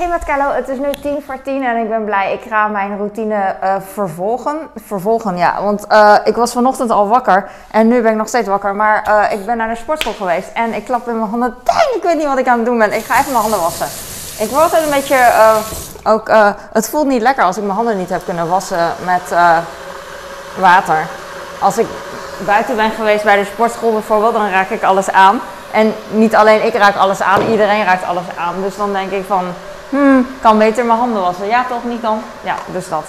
Hey met Carlo, het is nu tien voor tien en ik ben blij. Ik ga mijn routine uh, vervolgen. Vervolgen, ja. Want uh, ik was vanochtend al wakker en nu ben ik nog steeds wakker. Maar uh, ik ben naar de sportschool geweest en ik klap in mijn handen. Dang, ik weet niet wat ik aan het doen ben. Ik ga even mijn handen wassen. Ik word altijd een beetje... ook, het voelt niet lekker als ik mijn handen niet heb kunnen wassen met water. Als ik buiten ben geweest bij de sportschool bijvoorbeeld, dan raak ik alles aan. En niet alleen ik raak alles aan, iedereen raakt alles aan. Dus dan denk ik van, hmm, kan beter mijn handen wassen. Ja, toch niet dan? Ja, dus dat.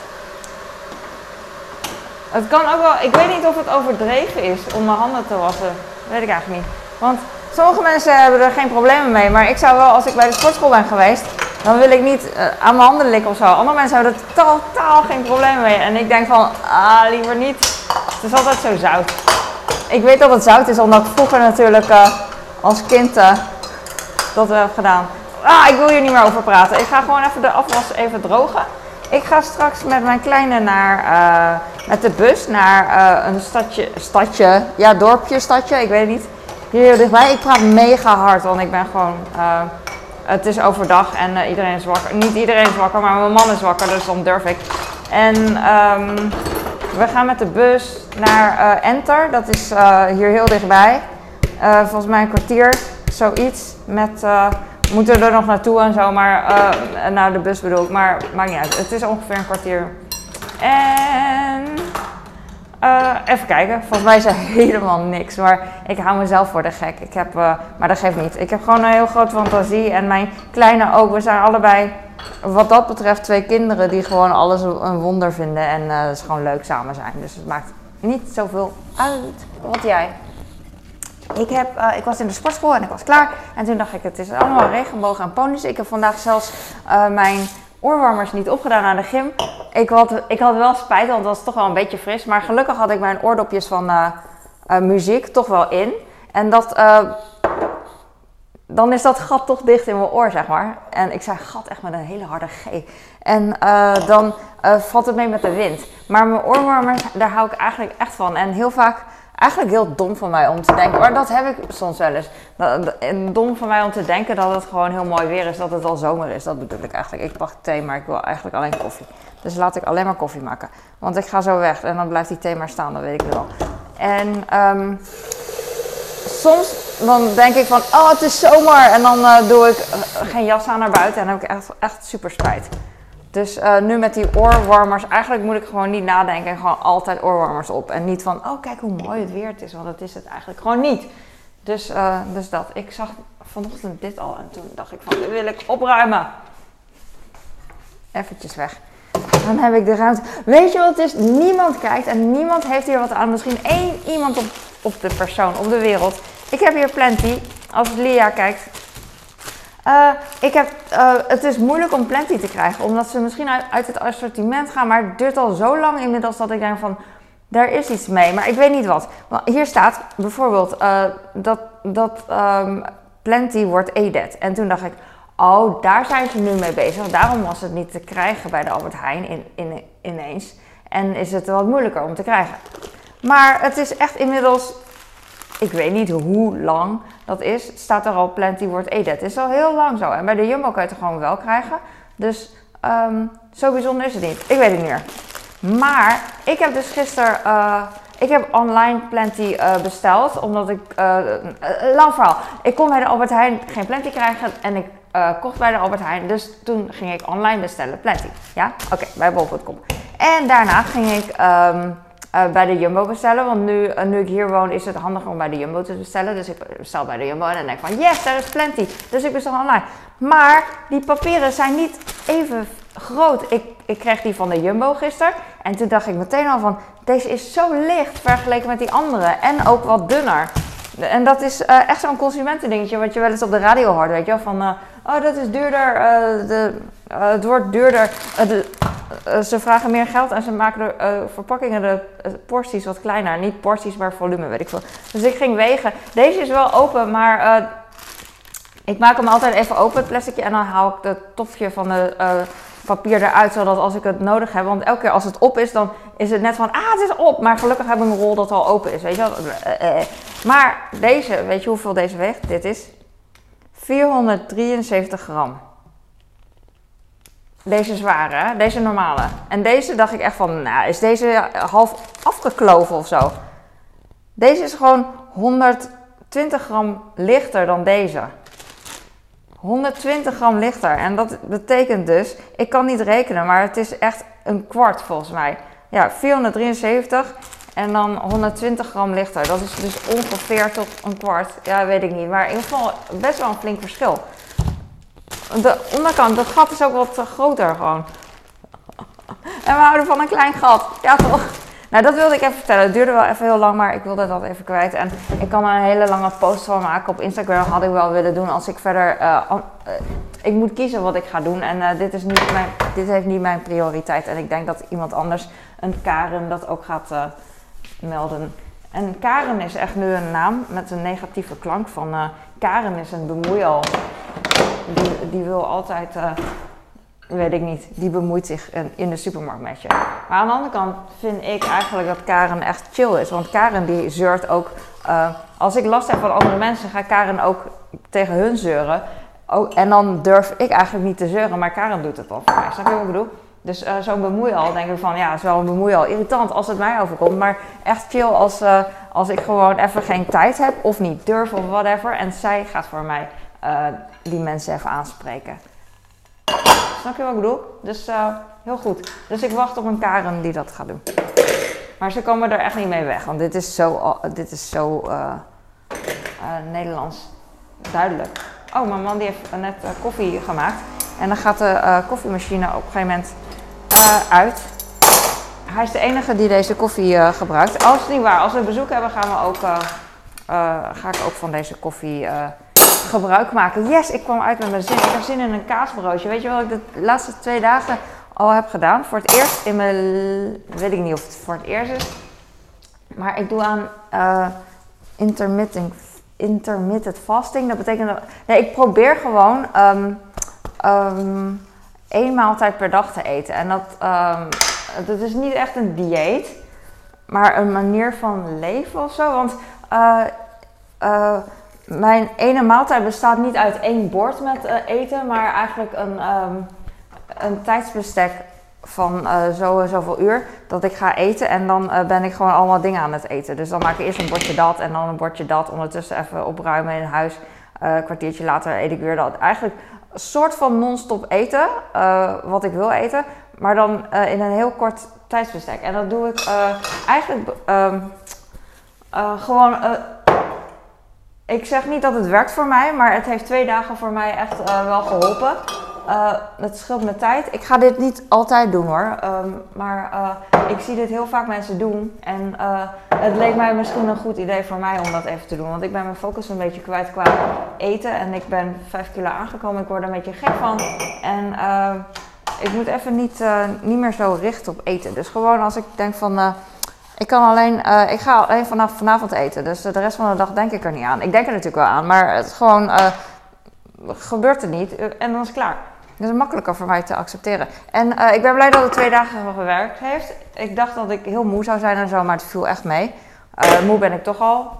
Het kan ook wel, ik weet niet of het overdreven is om mijn handen te wassen. Weet ik eigenlijk niet. Want sommige mensen hebben er geen problemen mee. Maar ik zou wel, als ik bij de sportschool ben geweest, dan wil ik niet uh, aan mijn handen likken of zo. Andere mensen hebben er totaal geen probleem mee. En ik denk van, ah, liever niet. Het is altijd zo zout. Ik weet dat het zout is, omdat ik vroeger natuurlijk uh, als kind uh, dat heb gedaan. Ah, ik wil hier niet meer over praten. Ik ga gewoon even de afwas even drogen. Ik ga straks met mijn kleine naar, uh, met de bus naar uh, een stadje, stadje, ja dorpje, stadje, ik weet niet. Hier dichtbij. Ik praat mega hard, want ik ben gewoon, uh, het is overdag en iedereen is wakker. Niet iedereen is wakker, maar mijn man is wakker, dus dan durf ik. En um, we gaan met de bus naar Enter, dat is hier heel dichtbij. volgens mij een kwartier, zoiets, met moeten er nog naartoe en zo, maar uh, naar de bus bedoel ik. Maar maakt niet uit. Het is ongeveer een kwartier. En uh, even kijken. Volgens mij is er helemaal niks. Maar ik hou mezelf voor de gek. Ik heb, uh, maar dat geeft niet. Ik heb gewoon een heel grote fantasie. En mijn kleine ook. We zijn allebei, wat dat betreft, twee kinderen die gewoon alles een wonder vinden. En is gewoon leuk samen zijn. Dus het maakt niet zoveel uit. Wat jij? Ik, heb, uh, ik was in de sportschool en ik was klaar. En toen dacht ik, het is allemaal regenbogen en ponies. Ik heb vandaag zelfs uh, mijn oorwarmers niet opgedaan aan de gym. Ik had, ik had wel spijt, want het was toch wel een beetje fris. Maar gelukkig had ik mijn oordopjes van uh, muziek toch wel in. En dat, dan is dat gat toch dicht in mijn oor, zeg maar. En ik zei gat echt met een hele harde G. En dan valt het mee met de wind. Maar mijn oorwarmers, daar hou ik eigenlijk echt van. En heel vaak eigenlijk heel dom van mij om te denken, maar dat heb ik soms wel eens. Dom van mij om te denken dat het gewoon heel mooi weer is, dat het al zomer is. Dat bedoel ik eigenlijk. Ik pak thee, maar ik wil eigenlijk alleen koffie. Dus laat ik alleen maar koffie maken. Want ik ga zo weg en dan blijft die thee maar staan, dat weet ik wel. En um, soms dan denk ik van, oh het is zomer. En dan uh, doe ik uh, geen jas aan naar buiten en dan heb ik echt, echt super spijt. Dus uh, nu met die oorwarmers, eigenlijk moet ik gewoon niet nadenken en gewoon altijd oorwarmers op. En niet van, oh kijk hoe mooi het weer het is, want dat is het eigenlijk gewoon niet. Dus, uh, dus dat. Ik zag vanochtend dit al en toen dacht ik van, dit wil ik opruimen. Eventjes weg. Dan heb ik de ruimte. Weet je wat het is? Niemand kijkt en niemand heeft hier wat aan. Misschien één iemand op, op de persoon, op de wereld. Ik heb hier plenty. Als Lia kijkt, uh, ik heb, uh, het is moeilijk om Plenty te krijgen, omdat ze misschien uit, het assortiment gaan, maar het duurt al zo lang inmiddels dat ik denk van, daar is iets mee, maar ik weet niet wat. Hier staat bijvoorbeeld uh, dat, dat um, Plenty wordt EDET. En toen dacht ik, oh, daar zijn ze nu mee bezig. Daarom was het niet te krijgen bij de Albert Heijn in, in, ineens. En is het wat moeilijker om te krijgen. Maar het is echt inmiddels ik weet niet hoe lang dat is, staat er al Plenty wordt Edet. Het is al heel lang zo. En bij de Jumbo kan je het gewoon wel krijgen. Dus um, zo bijzonder is het niet. Ik weet het niet meer. Maar ik heb dus gisteren, uh, ik heb online Plenty uh, besteld. Omdat ik, uh, lang verhaal. Ik kon bij de Albert Heijn geen Plenty krijgen en ik kocht bij de Albert Heijn. Dus toen ging ik online bestellen Plenty. Ja, oké, okay, bij bol.com. En daarna ging ik... Um, uh, bij de Jumbo bestellen. Want nu, uh, nu ik hier woon is het handiger om bij de Jumbo te bestellen. Dus ik bestel bij de Jumbo en dan denk ik van yes, daar is plenty. Dus ik bestel online. Maar die papieren zijn niet even groot. Ik, ik kreeg die van de Jumbo gisteren. En toen dacht ik meteen al van deze is zo licht vergeleken met die andere. En ook wat dunner. En dat is echt zo'n consumentendingetje wat je wel eens op de radio hoort. Weet je wel, van oh dat is duurder, de, het wordt duurder. De, ze vragen meer geld en ze maken de uh, verpakkingen, de uh, porties wat kleiner. Niet porties, maar volume, weet ik veel. Dus ik ging wegen. Deze is wel open, maar ik maak hem altijd even open, het plasticje. En dan haal ik het topje van de papier eruit, zodat als ik het nodig heb. Want elke keer als het op is, dan is het net van, ah, het is op. Maar gelukkig heb ik een rol dat al open is, weet je wel. Maar deze, weet je hoeveel deze weegt? Dit is 473 gram. Deze zware, deze normale. En deze dacht ik echt van, nou, is deze half afgekloven of zo? Deze is gewoon 120 gram lichter dan deze. 120 gram lichter. En dat betekent dus, ik kan niet rekenen, maar het is echt een kwart volgens mij. Ja, 473 en dan 120 gram lichter. Dat is dus ongeveer tot een kwart. Ja, weet ik niet. Maar in ieder geval best wel een flink verschil. De onderkant, dat gat is ook wat groter gewoon. En we houden van een klein gat. Ja, toch? Nou, dat wilde ik even vertellen. Het duurde wel even heel lang, maar ik wilde dat even kwijt. En ik kan er een hele lange post van maken. Op Instagram had ik wel willen doen als ik verder... Uh, ik moet kiezen wat ik ga doen. En dit, is niet mijn, dit heeft niet mijn prioriteit. En ik denk dat iemand anders, een Karen, dat ook gaat melden. En Karen is echt nu een naam met een negatieve klank van... Karen is een bemoeial. Die, wil altijd weet ik niet, die bemoeit zich in de supermarkt met je. Maar aan de andere kant vind ik eigenlijk dat Karen echt chill is. Want Karen die zeurt ook, uh, als ik last heb van andere mensen, ga Karen ook tegen hun zeuren. Oh, en dan durf ik eigenlijk niet te zeuren, maar Karen doet het wel voor mij. Snap je wat ik bedoel? Dus uh, zo'n bemoeial, denk ik van ja, is wel een bemoeial. Irritant als het mij overkomt, maar echt chill als, als ik gewoon even geen tijd heb of niet durf of whatever. En zij gaat voor mij die mensen even aanspreken. Snap je wat ik bedoel? Dus uh, heel goed. Dus ik wacht op een Karen die dat gaat doen. Maar ze komen er echt niet mee weg. Want dit is zo, dit is zo uh, Nederlands duidelijk. Oh, mijn man die heeft net koffie gemaakt. En dan gaat de koffiemachine op een gegeven moment uit. Hij is de enige die deze koffie gebruikt. Is niet waar. Als we bezoek hebben, gaan we ook, ga ik ook van deze koffie gebruik maken. Yes, ik kwam uit met mijn zin. Ik heb zin in een kaasbroodje. Weet je wat ik de laatste twee dagen al heb gedaan? Voor het eerst in mijn... Weet ik niet of het voor het eerst is. Maar ik doe aan uh, intermittent, intermittent fasting. Dat betekent dat... Nee, ik probeer gewoon um, um, één maaltijd per dag te eten. En dat, um, dat is niet echt een dieet. Maar een manier van leven of zo. Want... Uh, uh, mijn ene maaltijd bestaat niet uit één bord met uh, eten, maar eigenlijk een, um, een tijdsbestek van uh, zo en zoveel uur dat ik ga eten en dan uh, ben ik gewoon allemaal dingen aan het eten. Dus dan maak ik eerst een bordje dat en dan een bordje dat. Ondertussen even opruimen in huis. een kwartiertje later eet ik weer dat. Eigenlijk een soort van non-stop eten, wat ik wil eten, maar dan in een heel kort tijdsbestek. En dat doe ik eigenlijk um, gewoon ik zeg niet dat het werkt voor mij, maar het heeft twee dagen voor mij echt uh, wel geholpen. Uh, het scheelt me tijd. Ik ga dit niet altijd doen hoor. Um, maar uh, ik zie dit heel vaak mensen doen. En het leek mij misschien een goed idee voor mij om dat even te doen. Want ik ben mijn focus een beetje kwijt qua eten. En ik ben vijf kilo aangekomen. Ik word er een beetje gek van. En ik moet even niet, niet meer zo richten op eten. Dus gewoon als ik denk van ik kan alleen, uh, ik ga alleen vanaf vanavond eten. Dus de rest van de dag denk ik er niet aan. Ik denk er natuurlijk wel aan, maar het gewoon uh, gebeurt er niet. Eh, en dan is het klaar. Dat is makkelijker voor mij te accepteren. En ik ben blij dat het twee dagen gewerkt heeft. Ik dacht dat ik heel moe zou zijn en zo, maar het viel echt mee. moe ben ik toch al.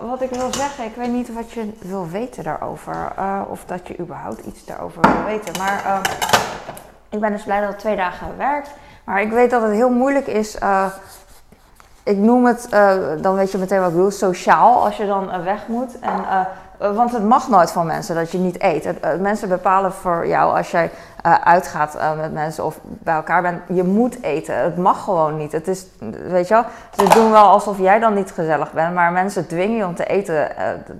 wat ik wil zeggen, ik weet niet wat je wil weten daarover. of dat je überhaupt iets daarover wil weten. Maar ik ben dus blij dat het twee dagen werkt. Maar ik weet dat het heel moeilijk is. Uh, ik noem het, uh, dan weet je meteen wat ik bedoel, sociaal als je dan uh, weg moet. Want het mag nooit van mensen dat je niet eet. Mensen bepalen voor jou als jij uitgaat met mensen of bij elkaar bent, je moet eten. Het mag gewoon niet. Het is, weet je ze doen wel alsof jij dan niet gezellig bent, maar mensen dwingen je om te eten.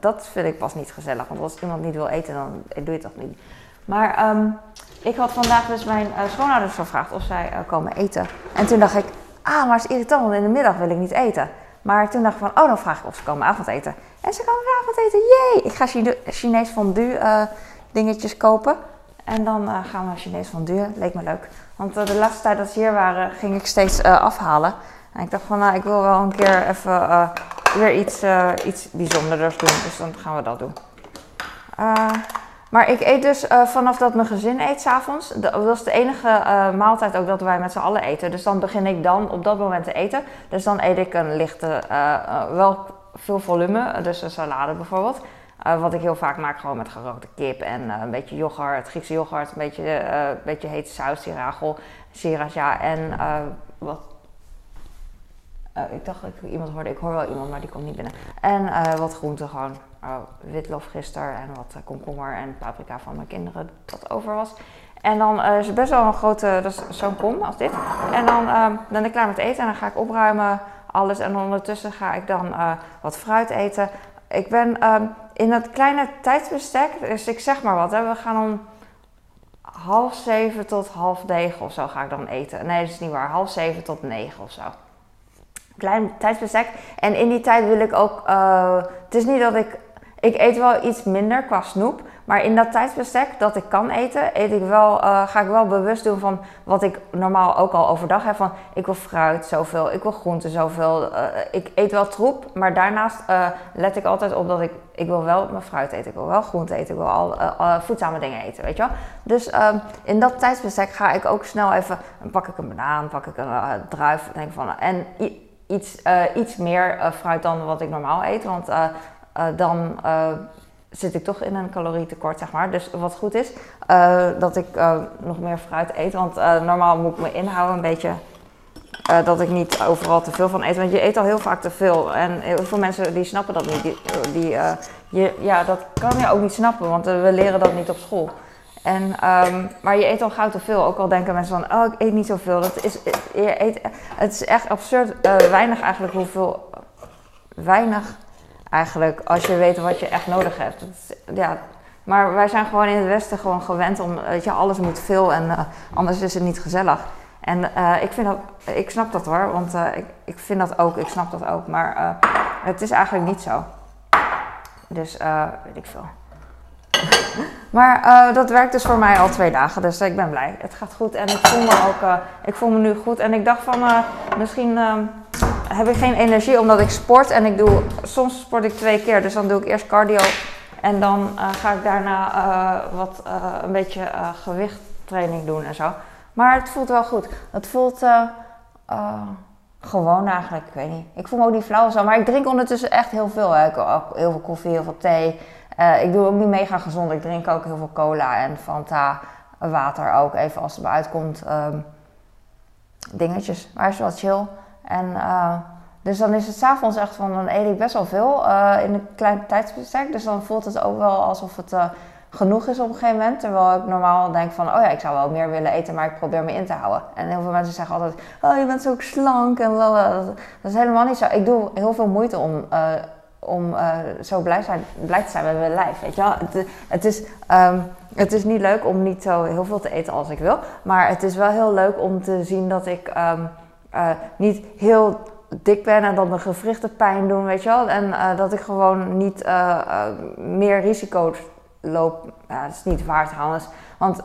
dat vind ik pas niet gezellig. Want als iemand niet wil eten, dan doe je het toch niet. Maar um, ik had vandaag dus mijn uh, schoonouders gevraagd of zij uh, komen eten. En toen dacht ik, ah, maar het is irritant, want in de middag wil ik niet eten. Maar toen dacht ik van, oh, dan vraag ik of ze komen avondeten. En ze komen avondeten, jee! Ik ga Chine Chinees fondue uh, dingetjes kopen. En dan gaan we Chinees fondue. Leek me leuk. Want de laatste tijd dat ze hier waren, ging ik steeds afhalen. En ik dacht van, nou, ik wil wel een keer even weer iets, iets bijzonders doen. Dus dan gaan we dat doen. Maar ik eet dus uh, vanaf dat mijn gezin eet s'avonds. Dat is de enige uh, maaltijd ook dat wij met z'n allen eten. Dus dan begin ik dan op dat moment te eten. Dus dan eet ik een lichte, uh, wel veel volume. Dus een salade bijvoorbeeld. Eh, wat ik heel vaak maak, gewoon met gerookte kip en een beetje yoghurt, Griekse yoghurt, een beetje, een beetje hete saus, sirachel, sriracha en wat ik dacht ik iemand hoorde. Ik hoor wel iemand, maar die komt niet binnen. En wat groenten gewoon. Uh, witlofgister en wat komkommer en paprika van mijn kinderen dat over was. En dan uh, is het best wel een grote, dat is zo'n kom als dit. En dan uh, ben ik klaar met eten en dan ga ik opruimen alles. En ondertussen ga ik dan uh, wat fruit eten. Ik ben um, in dat kleine tijdsbestek, dus ik zeg maar wat, hè, we gaan om half zeven tot half negen of zo ga ik dan eten. Nee, dat is niet waar. Half zeven tot negen of zo. Klein tijdsbestek. En in die tijd wil ik ook. Het is niet dat ik. Ik eet wel iets minder qua snoep. Maar in dat tijdsbestek dat ik kan eten, eet ik wel, uh, ga ik wel bewust doen van wat ik normaal ook al overdag heb. Van ik wil fruit zoveel, ik wil groenten zoveel. Uh, ik eet wel troep, maar daarnaast uh, let ik altijd op dat ik, ik wil wel mijn fruit eten. Ik wil wel groente eten, ik wil al voedzame dingen eten, weet je wel. Dus um, in dat tijdsbestek ga ik ook snel even, pak ik een banaan, pak ik een druif. Denk van, en iets, iets meer fruit dan wat ik normaal eet, want dan zit ik toch in een calorietekort, zeg maar. Dus wat goed is, uh, dat ik nog meer fruit eet. Want normaal moet ik me inhouden een beetje. dat ik niet overal te veel van eet. Want je eet al heel vaak te veel. En heel veel mensen die snappen dat niet. Die, je, ja, dat kan je ook niet snappen, want we leren dat niet op school. En, um, maar je eet al gauw te veel. Ook al denken mensen van, oh, ik eet niet zoveel. Dat is, je eet, het is echt absurd weinig eigenlijk hoeveel... Weinig eigenlijk als je weet wat je echt nodig hebt. ja, maar wij zijn gewoon in het Westen gewoon gewend om, weet je, alles moet veel en uh, anders is het niet gezellig. En uh, ik, vind dat, ik snap dat hoor, want uh, ik, ik vind dat ook, ik snap dat ook, maar het is eigenlijk niet zo. Dus weet ik veel. maar dat werkt dus voor mij al twee dagen, dus ik ben blij. Het gaat goed en ik voel me ook, ik voel me nu goed. En ik dacht van, misschien heb ik geen energie omdat ik sport en ik doe, soms sport ik twee keer. Dus dan doe ik eerst cardio en dan uh, ga ik daarna uh, wat, uh, een beetje gewichttraining doen en zo. Maar het voelt wel goed. Het voelt gewoon eigenlijk, ik weet niet. Ik voel me ook niet flauw zo, maar ik drink ondertussen echt heel veel. Hè. Ik ook heel veel koffie, heel veel thee. ik doe ook niet mega gezond. Ik drink ook heel veel cola en Fanta, water ook, even als het me uitkomt. Um, dingetjes, maar is wel chill. En uh, dus dan is het s'avonds echt van, dan eet ik best wel veel uh, in een klein tijdsbestek. Dus dan voelt het ook wel alsof het uh, genoeg is op een gegeven moment. Terwijl ik normaal denk van, oh ja, ik zou wel meer willen eten, maar ik probeer me in te houden. En heel veel mensen zeggen altijd, oh je bent zo slank en wel. Dat is helemaal niet zo. Ik doe heel veel moeite om, om zo blij, te zijn met mijn lijf, weet je wel. Het, het is... Um, het is niet leuk om niet zo heel veel te eten als ik wil. Maar het is wel heel leuk om te zien dat ik... Um, uh, niet heel dik ben en dat mijn gewrichten pijn doen, weet je wel. En uh, dat ik gewoon niet uh, meer risico loop. Ja, is niet waar trouwens. Want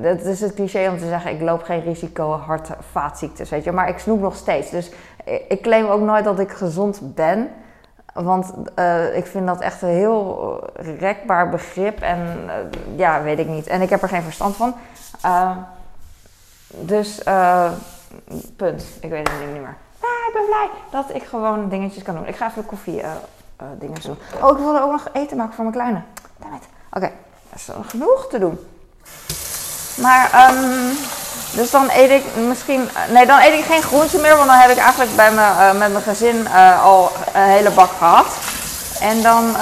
het is het cliché om te zeggen, ik loop geen risico hart vaatziektes, weet je. Maar ik snoep nog steeds. Dus ik claim ook nooit dat ik gezond ben. Want ik vind dat echt een heel rekbaar begrip. En ja, weet ik niet. En ik heb er geen verstand van. dus Punt. Ik weet het niet meer. Ah, ik ben blij dat ik gewoon dingetjes kan doen. Ik ga even koffie uh, uh, dingen doen. Oh, ik wilde ook nog eten maken voor mijn kleine. Damn Oké, okay. dat is genoeg te doen. Maar, um, dus dan eet ik misschien... Nee, dan eet ik geen groenten meer. Want dan heb ik eigenlijk bij me, met mijn gezin al een hele bak gehad. En dan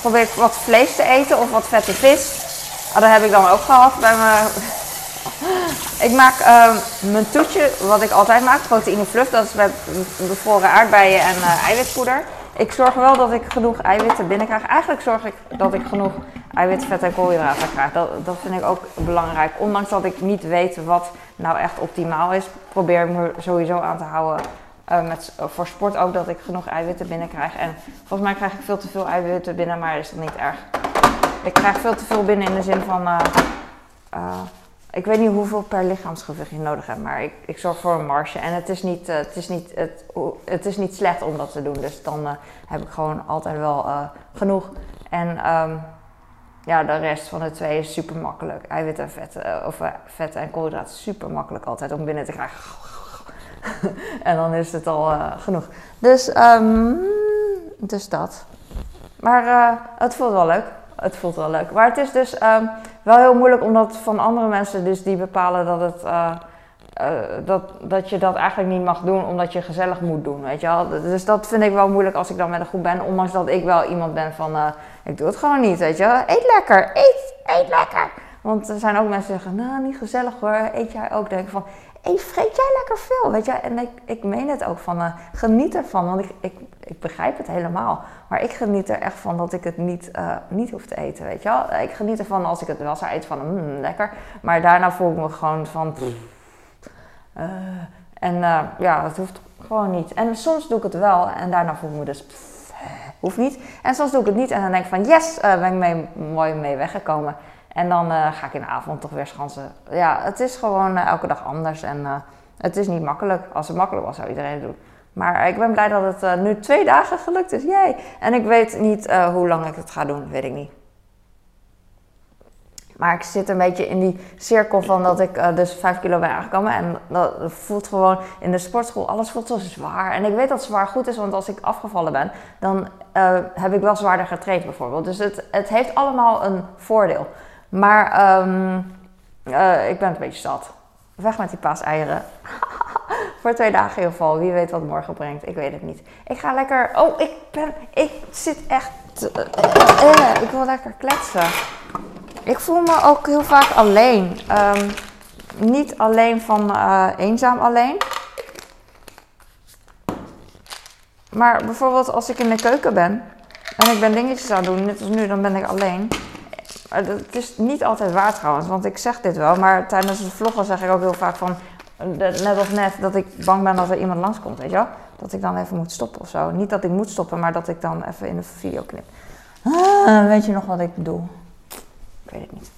probeer ik wat vlees te eten of wat vette vis. Oh, dat heb ik dan ook gehad bij mijn ik maak uh, mijn toetje, wat ik altijd maak, proteïne fluff. Dat is met bevroren aardbeien en uh, eiwitpoeder. Ik zorg wel dat ik genoeg eiwitten binnenkrijg. Eigenlijk zorg ik dat ik genoeg eiwit, vet en koolhydraten krijg. Dat, vind ik ook belangrijk. Ondanks dat ik niet weet wat nou echt optimaal is, probeer ik me sowieso aan te houden. Uh, met, voor sport ook dat ik genoeg eiwitten binnenkrijg. En volgens mij krijg ik veel te veel eiwitten binnen, maar is dat niet erg. Ik krijg veel te veel binnen in de zin van... Uh, ik weet niet hoeveel per lichaamsgewicht je nodig hebt, maar ik, ik zorg voor een marge. En het is, niet, uh, het, is niet, het, het is niet slecht om dat te doen. Dus dan uh, heb ik gewoon altijd wel uh, genoeg. En um, ja, de rest van de twee is super makkelijk. Eiwit en vet, of vet en koolhydraten super makkelijk altijd om binnen te krijgen. en dan is het al genoeg. Dus, um, dus dat. Maar het voelt wel leuk. Het voelt wel leuk. Maar het is dus um, wel heel moeilijk omdat van andere mensen dus die bepalen dat het... Uh, uh, dat, dat je dat eigenlijk niet mag doen omdat je gezellig moet doen, weet je wel. Dus dat vind ik wel moeilijk als ik dan met een groep ben. Ondanks dat ik wel iemand ben van, uh, ik doe het gewoon niet, weet je. Eet lekker, eet, eet lekker. Want er zijn ook mensen die zeggen, nou niet gezellig hoor, eet jij ook. Denk van, hey, vreet jij lekker veel, weet je. En ik, ik meen het ook van, geniet ervan, want ik, ik, ik begrijp het helemaal. Maar ik geniet er echt van dat ik het niet, uh, niet hoef te eten, weet je wel. Ik geniet ervan als ik het wel zou eten van, mm, lekker. Maar daarna voel ik me gewoon van... Uh, en uh, ja, dat hoeft gewoon niet. En soms doe ik het wel en daarna voel ik me dus... Hoeft niet. En soms doe ik het niet en dan denk ik van... Yes, ben ik mooi mee weggekomen. En dan ga ik in de avond toch weer schansen. Ja, het is gewoon elke dag anders. En het is niet makkelijk. Als het makkelijk was, zou iedereen het doen. Maar ik ben blij dat het nu twee dagen gelukt is. Jee. En ik weet niet hoe lang ik het ga doen. Weet ik niet. Maar ik zit een beetje in die cirkel van dat ik uh, dus 5 kilo ben aangekomen. En dat voelt gewoon in de sportschool, alles voelt zo zwaar. En ik weet dat zwaar goed is, want als ik afgevallen ben, dan heb ik wel zwaarder getraind bijvoorbeeld. Dus het, het heeft allemaal een voordeel. Maar uh, ik ben een beetje zat. Weg met die paaseieren. Voor twee dagen in ieder geval. Wie weet wat morgen brengt. Ik weet het niet. Ik ga lekker... Oh, ik ben... Ik zit echt... ik wil lekker kletsen. Ik voel me ook heel vaak alleen. Um, niet alleen van uh, eenzaam alleen. Maar bijvoorbeeld als ik in de keuken ben en ik ben dingetjes aan het doen, net als nu, dan ben ik alleen. Het is niet altijd waar trouwens, want ik zeg dit wel, maar tijdens het vloggen zeg ik ook heel vaak van, net of net, dat ik bang ben dat er iemand langskomt, weet je wel? Dat ik dan even moet stoppen of zo. Niet dat ik moet stoppen, maar dat ik dan even in de video knip. Ah, weet je nog wat ik bedoel? Ik weet het niet.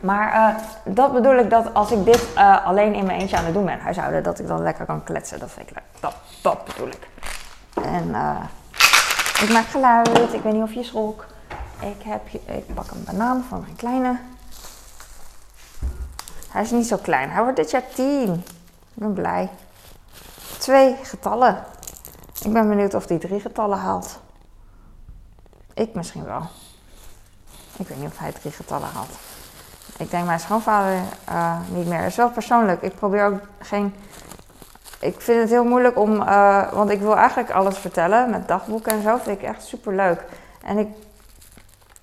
Maar uh, dat bedoel ik dat als ik dit uh, alleen in mijn eentje aan het doen ben, huishouden, dat ik dan lekker kan kletsen. Dat vind ik leuk. Dat, dat bedoel ik. En uh, ik maak geluid. Ik weet niet of je schrok. Ik, heb, ik pak een banaan van mijn kleine. Hij is niet zo klein. Hij wordt dit jaar 10. Ik ben blij. Twee getallen. Ik ben benieuwd of hij drie getallen haalt. Ik misschien wel. Ik weet niet of hij drie getallen had. Ik denk mijn schoonvader uh, niet meer. Het is wel persoonlijk. Ik probeer ook geen. Ik vind het heel moeilijk om. Uh, want ik wil eigenlijk alles vertellen met dagboeken en zo. Vind ik echt super leuk. En ik.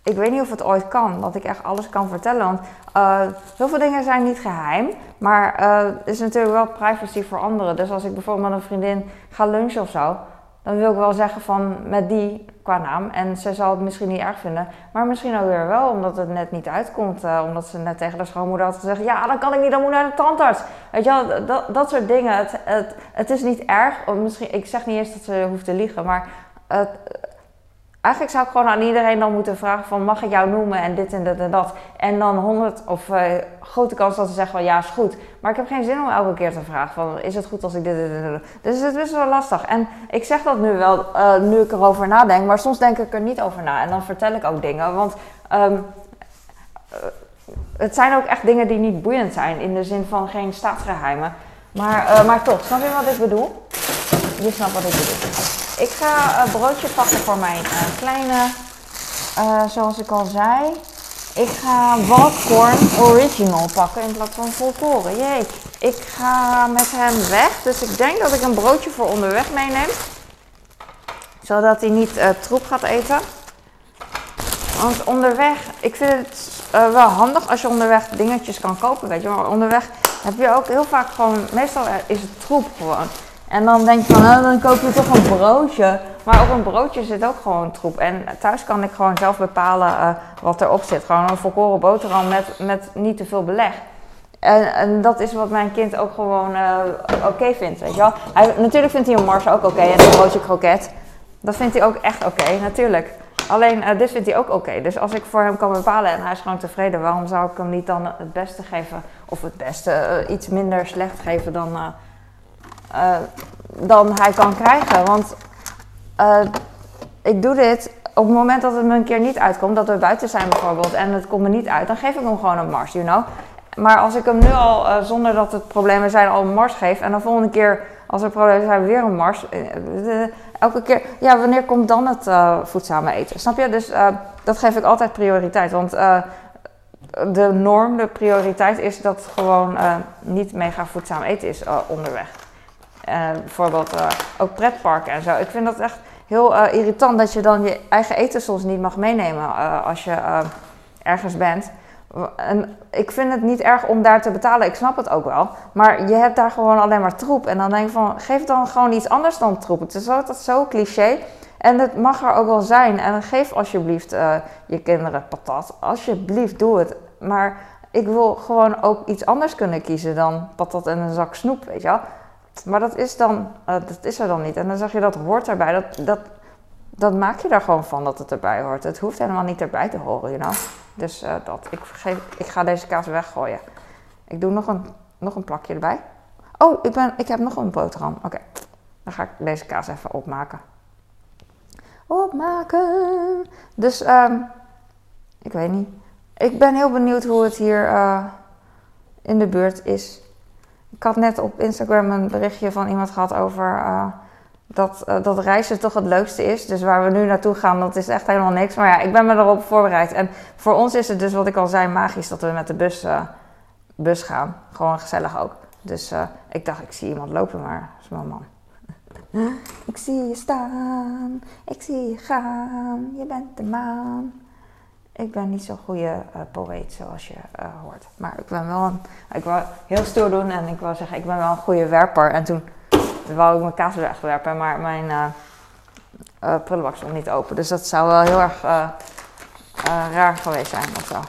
Ik weet niet of het ooit kan, dat ik echt alles kan vertellen. Want uh, heel veel dingen zijn niet geheim. Maar er is natuurlijk wel privacy voor anderen. Dus als ik bijvoorbeeld met een vriendin ga lunchen of zo dan wil ik wel zeggen van met die qua naam. En ze zal het misschien niet erg vinden, maar misschien ook weer wel, omdat het net niet uitkomt. Uh, omdat ze net tegen de schoonmoeder had gezegd: Ja, dan kan ik niet, dan moet naar de tandarts. Weet je wel, dat, dat soort dingen. Het, het, het is niet erg. Misschien, ik zeg niet eens dat ze hoeft te liegen, maar het, Eigenlijk zou ik gewoon aan iedereen dan moeten vragen van mag ik jou noemen en dit en dat en dat. En dan 100 of uh, grote kans dat ze zeggen van ja is goed. Maar ik heb geen zin om elke keer te vragen van is het goed als ik dit en dit doe. Dus het is wel lastig. En ik zeg dat nu wel, uh, nu ik erover nadenk. Maar soms denk ik er niet over na. En dan vertel ik ook dingen. Want um, het zijn ook echt dingen die niet boeiend zijn. In de zin van geen staatsgeheimen. Maar, maar toch, snap je wat ik bedoel? Je snapt wat ik bedoel. Ik ga een broodje pakken voor mijn uh, kleine. Uh, zoals ik al zei. Ik ga Walkorn Original pakken in plaats van volkoren. Jee. Ik ga met hem weg. Dus ik denk dat ik een broodje voor onderweg meeneem. Zodat hij niet troep gaat eten. Want onderweg, ik vind het wel handig als je onderweg dingetjes kan kopen, weet je. Maar onderweg heb je ook heel vaak gewoon, meestal is het troep gewoon. En dan denk je van, nou, dan koop je toch een broodje. Maar op een broodje zit ook gewoon troep. En thuis kan ik gewoon zelf bepalen uh, wat erop zit. Gewoon een volkoren boterham met, met niet te veel beleg. En, en, dat is wat mijn kind ook gewoon uh, oké vindt, weet je wel. Hij, natuurlijk vindt hij een mars ook oké en een broodje kroket. Dat vindt hij ook echt oké, natuurlijk. Alleen uh, dit vindt hij ook oké. Dus als ik voor hem kan bepalen en hij is gewoon tevreden, waarom zou ik hem niet dan het beste geven? Of het beste, iets minder slecht geven dan uh, dan hij kan krijgen. Want uh, ik doe dit op het moment dat het me een keer niet uitkomt, dat we buiten zijn bijvoorbeeld en het komt me niet uit, dan geef ik hem gewoon een mars, you know. Maar als ik hem nu al, uh, zonder dat het problemen zijn, al een mars geef en dan volgende keer als er problemen zijn weer een mars. elke keer, ja, wanneer komt dan het voedzame eten? Snap je? Dus dat geef ik altijd prioriteit. Want de norm, de prioriteit is dat gewoon niet mega voedzaam eten is onderweg. Bijvoorbeeld ook pretparken en zo. Ik vind dat echt heel irritant dat je dan je eigen eten soms niet mag meenemen als je ergens bent. En ik vind het niet erg om daar te betalen, ik snap het ook wel. Maar je hebt daar gewoon alleen maar troep. En dan denk ik van, geef dan gewoon iets anders dan troep. Het is altijd zo cliché. En het mag er ook wel zijn. En geef alsjeblieft je kinderen patat. Alsjeblieft, doe het. Maar ik wil gewoon ook iets anders kunnen kiezen dan patat en een zak snoep, weet je wel. Maar dat is, dan, uh, dat is er dan niet. En dan zeg je dat hoort erbij. Dat, dat, dat maak je er gewoon van dat het erbij hoort. Het hoeft helemaal niet erbij te horen, you. Dus uh, dat. Ik, vergeef, ik ga deze kaas weggooien. Ik doe nog een, nog een plakje erbij. Oh, ik, ben, ik heb nog een boterham. Oké, dan ga ik deze kaas even opmaken. Opmaken. Dus, um, ik weet niet. Ik ben heel benieuwd hoe het hier uh, in de buurt is. Ik had net op Instagram een berichtje van iemand gehad over... Uh, dat, uh, dat reizen toch het leukste is. Dus waar we nu naartoe gaan, dat is echt helemaal niks. Maar ja, ik ben me erop voorbereid. En voor ons is het dus, wat ik al zei, magisch dat we met de bus, uh, bus gaan. Gewoon gezellig ook. Dus ik dacht, ik zie iemand lopen, maar dat is mijn man. ik zie je staan, ik zie je gaan, je bent de maan. Ik ben niet zo'n goede poëet zoals je hoort. Maar ik ben wel een, ik wil heel stoer doen en ik wil zeggen, ik ben wel een goede werper. En toen wou ik mijn kaas wegwerpen, maar mijn uh, uh, prullenbak stond niet open. Dus dat zou wel heel erg uh, raar geweest zijn of zo.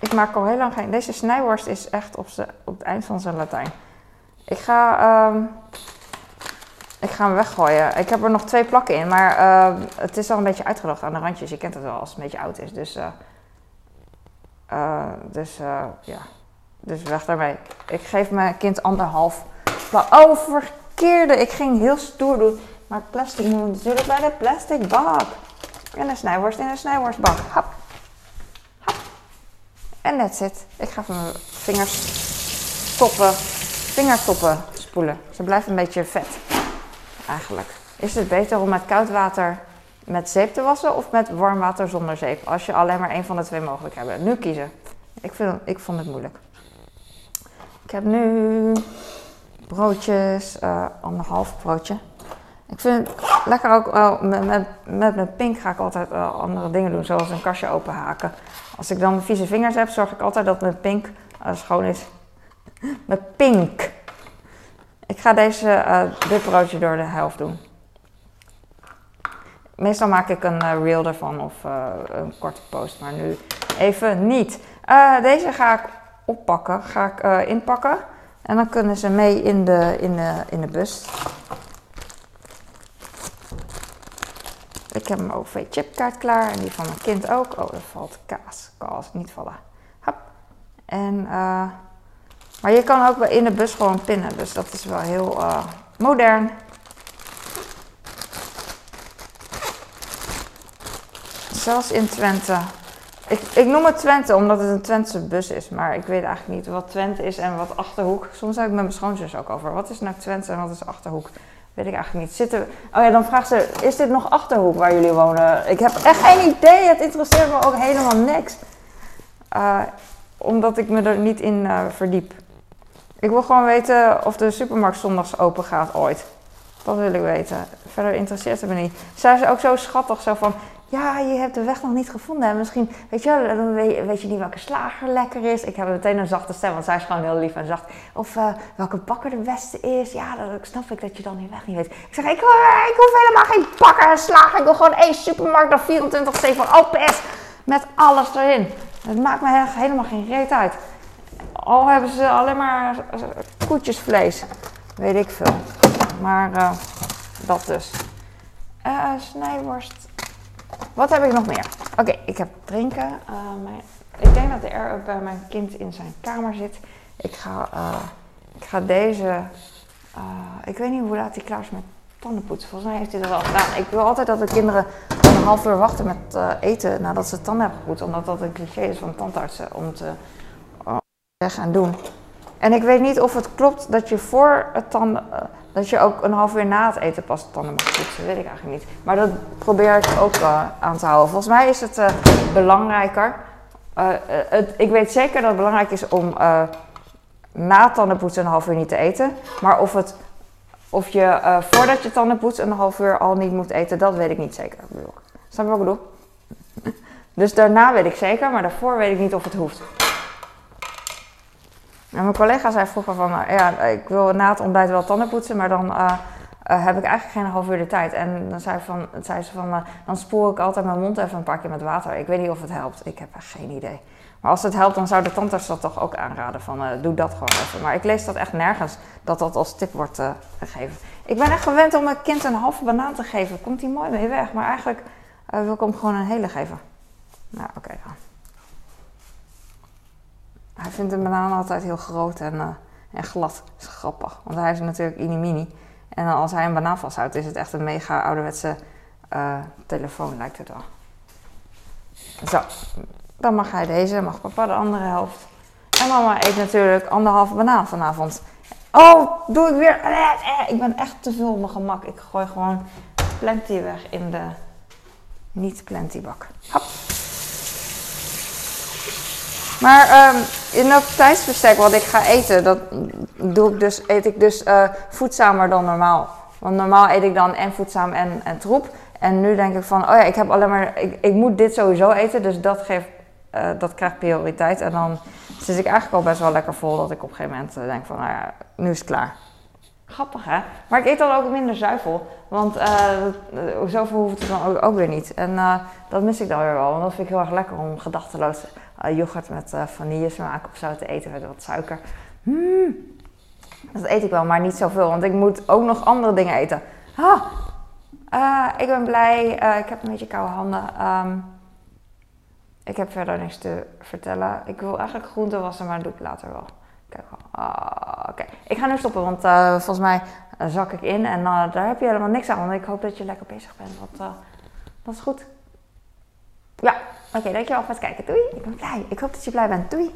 Ik maak al heel lang geen... Deze snijworst is echt op, op het eind van zijn Latijn. Ik ga, um, ik ga hem weggooien. Ik heb er nog twee plakken in, maar uh, het is al een beetje uitgedroogd aan de randjes. Je kent het wel als het een beetje oud is. Dus, uh, dus ja, dus weg daarmee. Ik geef mijn kind anderhalf Oh, verkeerde. Ik ging heel stoer doen. Maar plastic moet natuurlijk bij de plastic bak. En een snijworst in een snijworstbak. Hap. Hap. En that's it. Ik ga van mijn vingers stoppen. Vingertoppen spoelen. Ze blijven een beetje vet. Eigenlijk. Is het beter om met koud water met zeep te wassen of met warm water zonder zeep? Als je alleen maar één van de twee mogelijk hebt. Nu kiezen. Ik, vind, ik vond het moeilijk. Ik heb nu broodjes, uh, anderhalf broodje. Ik vind het lekker ook, uh, met, met, met mijn pink ga ik altijd uh, andere dingen doen, zoals een kastje openhaken. Als ik dan vieze vingers heb, zorg ik altijd dat mijn pink schoon is. Met pink. Ik ga deze, dit broodje door de helft doen. Meestal maak ik een reel ervan of een korte post, maar nu even niet. deze ga ik oppakken, ga ik inpakken. En dan kunnen ze mee in de, in de, in de bus. Ik heb mijn OV-chipkaart klaar en die van mijn kind ook. Oh, er valt kaas. Kan als niet vallen. Hop. En, maar je kan ook in de bus gewoon pinnen, dus dat is wel heel uh, modern. Zelfs in Twente ik, ik noem het Twente omdat het een Twentse bus is, maar ik weet eigenlijk niet wat Twente is en wat Achterhoek. Soms heb ik met mijn schoonzus ook over. Wat is nou Twente en wat is Achterhoek? Weet ik eigenlijk niet. Zitten... Oh ja, dan vraagt ze, is dit nog Achterhoek waar jullie wonen? Ik heb echt geen idee. Het interesseert me ook helemaal niks. Uh, omdat ik me er niet in uh, verdiep. Ik wil gewoon weten of de supermarkt zondags open gaat ooit. Dat wil ik weten. Verder interesseert het me niet. Zij is ook zo schattig, zo van ja, je hebt de weg nog niet gevonden. En misschien, weet je, weet je niet welke slager lekker is. Ik heb meteen een zachte stem, want zij is gewoon heel lief en zacht. Of uh, welke bakker de beste is. Ja, dan snap ik dat je dan die weg niet weet. Ik zeg, ik, uh, ik hoef helemaal geen bakker en slager. Ik wil gewoon één supermarkt of 24-7 open is. Met alles erin. Het maakt me helemaal geen reet uit. Al hebben ze alleen maar eh, koetjesvlees. Weet ik veel. Maar uh, dat dus. Uh, snijworst wat heb ik nog meer? Oké, ik heb drinken. Ik denk dat de air bij mijn kind in zijn kamer zit. Ik ga, ik ga deze. Ik weet niet hoe laat hij klaar is met tandenpoetsen. Volgens mij heeft hij dat al gedaan. Ik wil altijd dat de kinderen een half uur wachten met eten nadat ze tanden hebben gepoetst. Omdat dat een cliché is van tandartsen om te en doen. En ik weet niet of het klopt dat je voor het tanden, uh, dat je ook een half uur na het eten pas de tanden mag poetsen. weet ik eigenlijk niet. Maar dat probeer ik ook uh, aan te houden. Volgens mij is het uh, belangrijker. Het, ik weet zeker dat het belangrijk is om na tandenpoetsen een half uur niet te eten. Maar of, het, of je voordat je tanden poetst een half uur al niet moet eten, dat weet ik niet zeker. Snap je wat ik bedoel? Dus daarna weet ik zeker, maar daarvoor weet ik niet of het hoeft. Mijn collega zei vroeger van, nou ja, ik wil na het ontbijt wel tanden poetsen, maar dan uh, uh, heb ik eigenlijk geen half uur de tijd. En dan zei, van, zei ze van, uh, dan spoel ik altijd mijn mond even een paar keer met water. Ik weet niet of het helpt, ik heb echt geen idee. Maar als het helpt, dan zou de tandarts dat toch ook aanraden van, doe dat gewoon even. Maar ik lees dat echt nergens, dat dat als tip wordt gegeven. Ik ben echt gewend om mijn kind een halve banaan te geven, komt hij mooi mee weg. Maar eigenlijk wil ik hem gewoon een hele geven. Nou, oké dan. Hij vindt een banaan altijd heel groot en, uh, en glad. Dat is grappig, want hij is natuurlijk mini. En als hij een banaan vasthoudt, is het echt een mega ouderwetse uh, telefoon, lijkt het wel. Zo, dan mag hij deze, mag papa de andere helft. En mama eet natuurlijk anderhalve banaan vanavond. Oh, doe ik weer. Ik ben echt te veel op mijn gemak. Ik gooi gewoon plenty weg in de niet-plenty bak. Hop. Maar um, in dat tijdsbestek wat ik ga eten, dat doe ik dus, eet ik dus uh, voedzamer dan normaal. Want normaal eet ik dan en voedzaam en, en troep. En nu denk ik van, oh ja, ik heb alleen maar, ik, ik moet dit sowieso eten, dus dat, geeft, uh, dat krijgt prioriteit. En dan zit ik eigenlijk al best wel lekker vol dat ik op een gegeven moment uh, denk van, nou ja, nu is het klaar. Grappig hè? Maar ik eet dan ook minder zuivel. Want uh, zoveel hoeft het dan ook, ook weer niet. En uh, dat mis ik dan weer wel. Want dat vind ik heel erg lekker om gedachteloos yoghurt met vanillesmaak of zo te eten met wat suiker. Mm. Dat eet ik wel, maar niet zoveel. Want ik moet ook nog andere dingen eten. Ah, ik ben blij. ik heb een beetje koude handen. Um, ik heb verder niks te vertellen. Ik wil eigenlijk groenten wassen, maar dat doe ik later wel. Kijk. Uh, Oké, ik ga nu stoppen, want volgens mij zak ik in. En daar heb je helemaal niks aan. Want ik hoop dat je lekker bezig bent. Want dat is goed. Ja, oké, okay, dankjewel voor het kijken. Doei. Ik ben blij. Ik hoop dat je blij bent. Doei.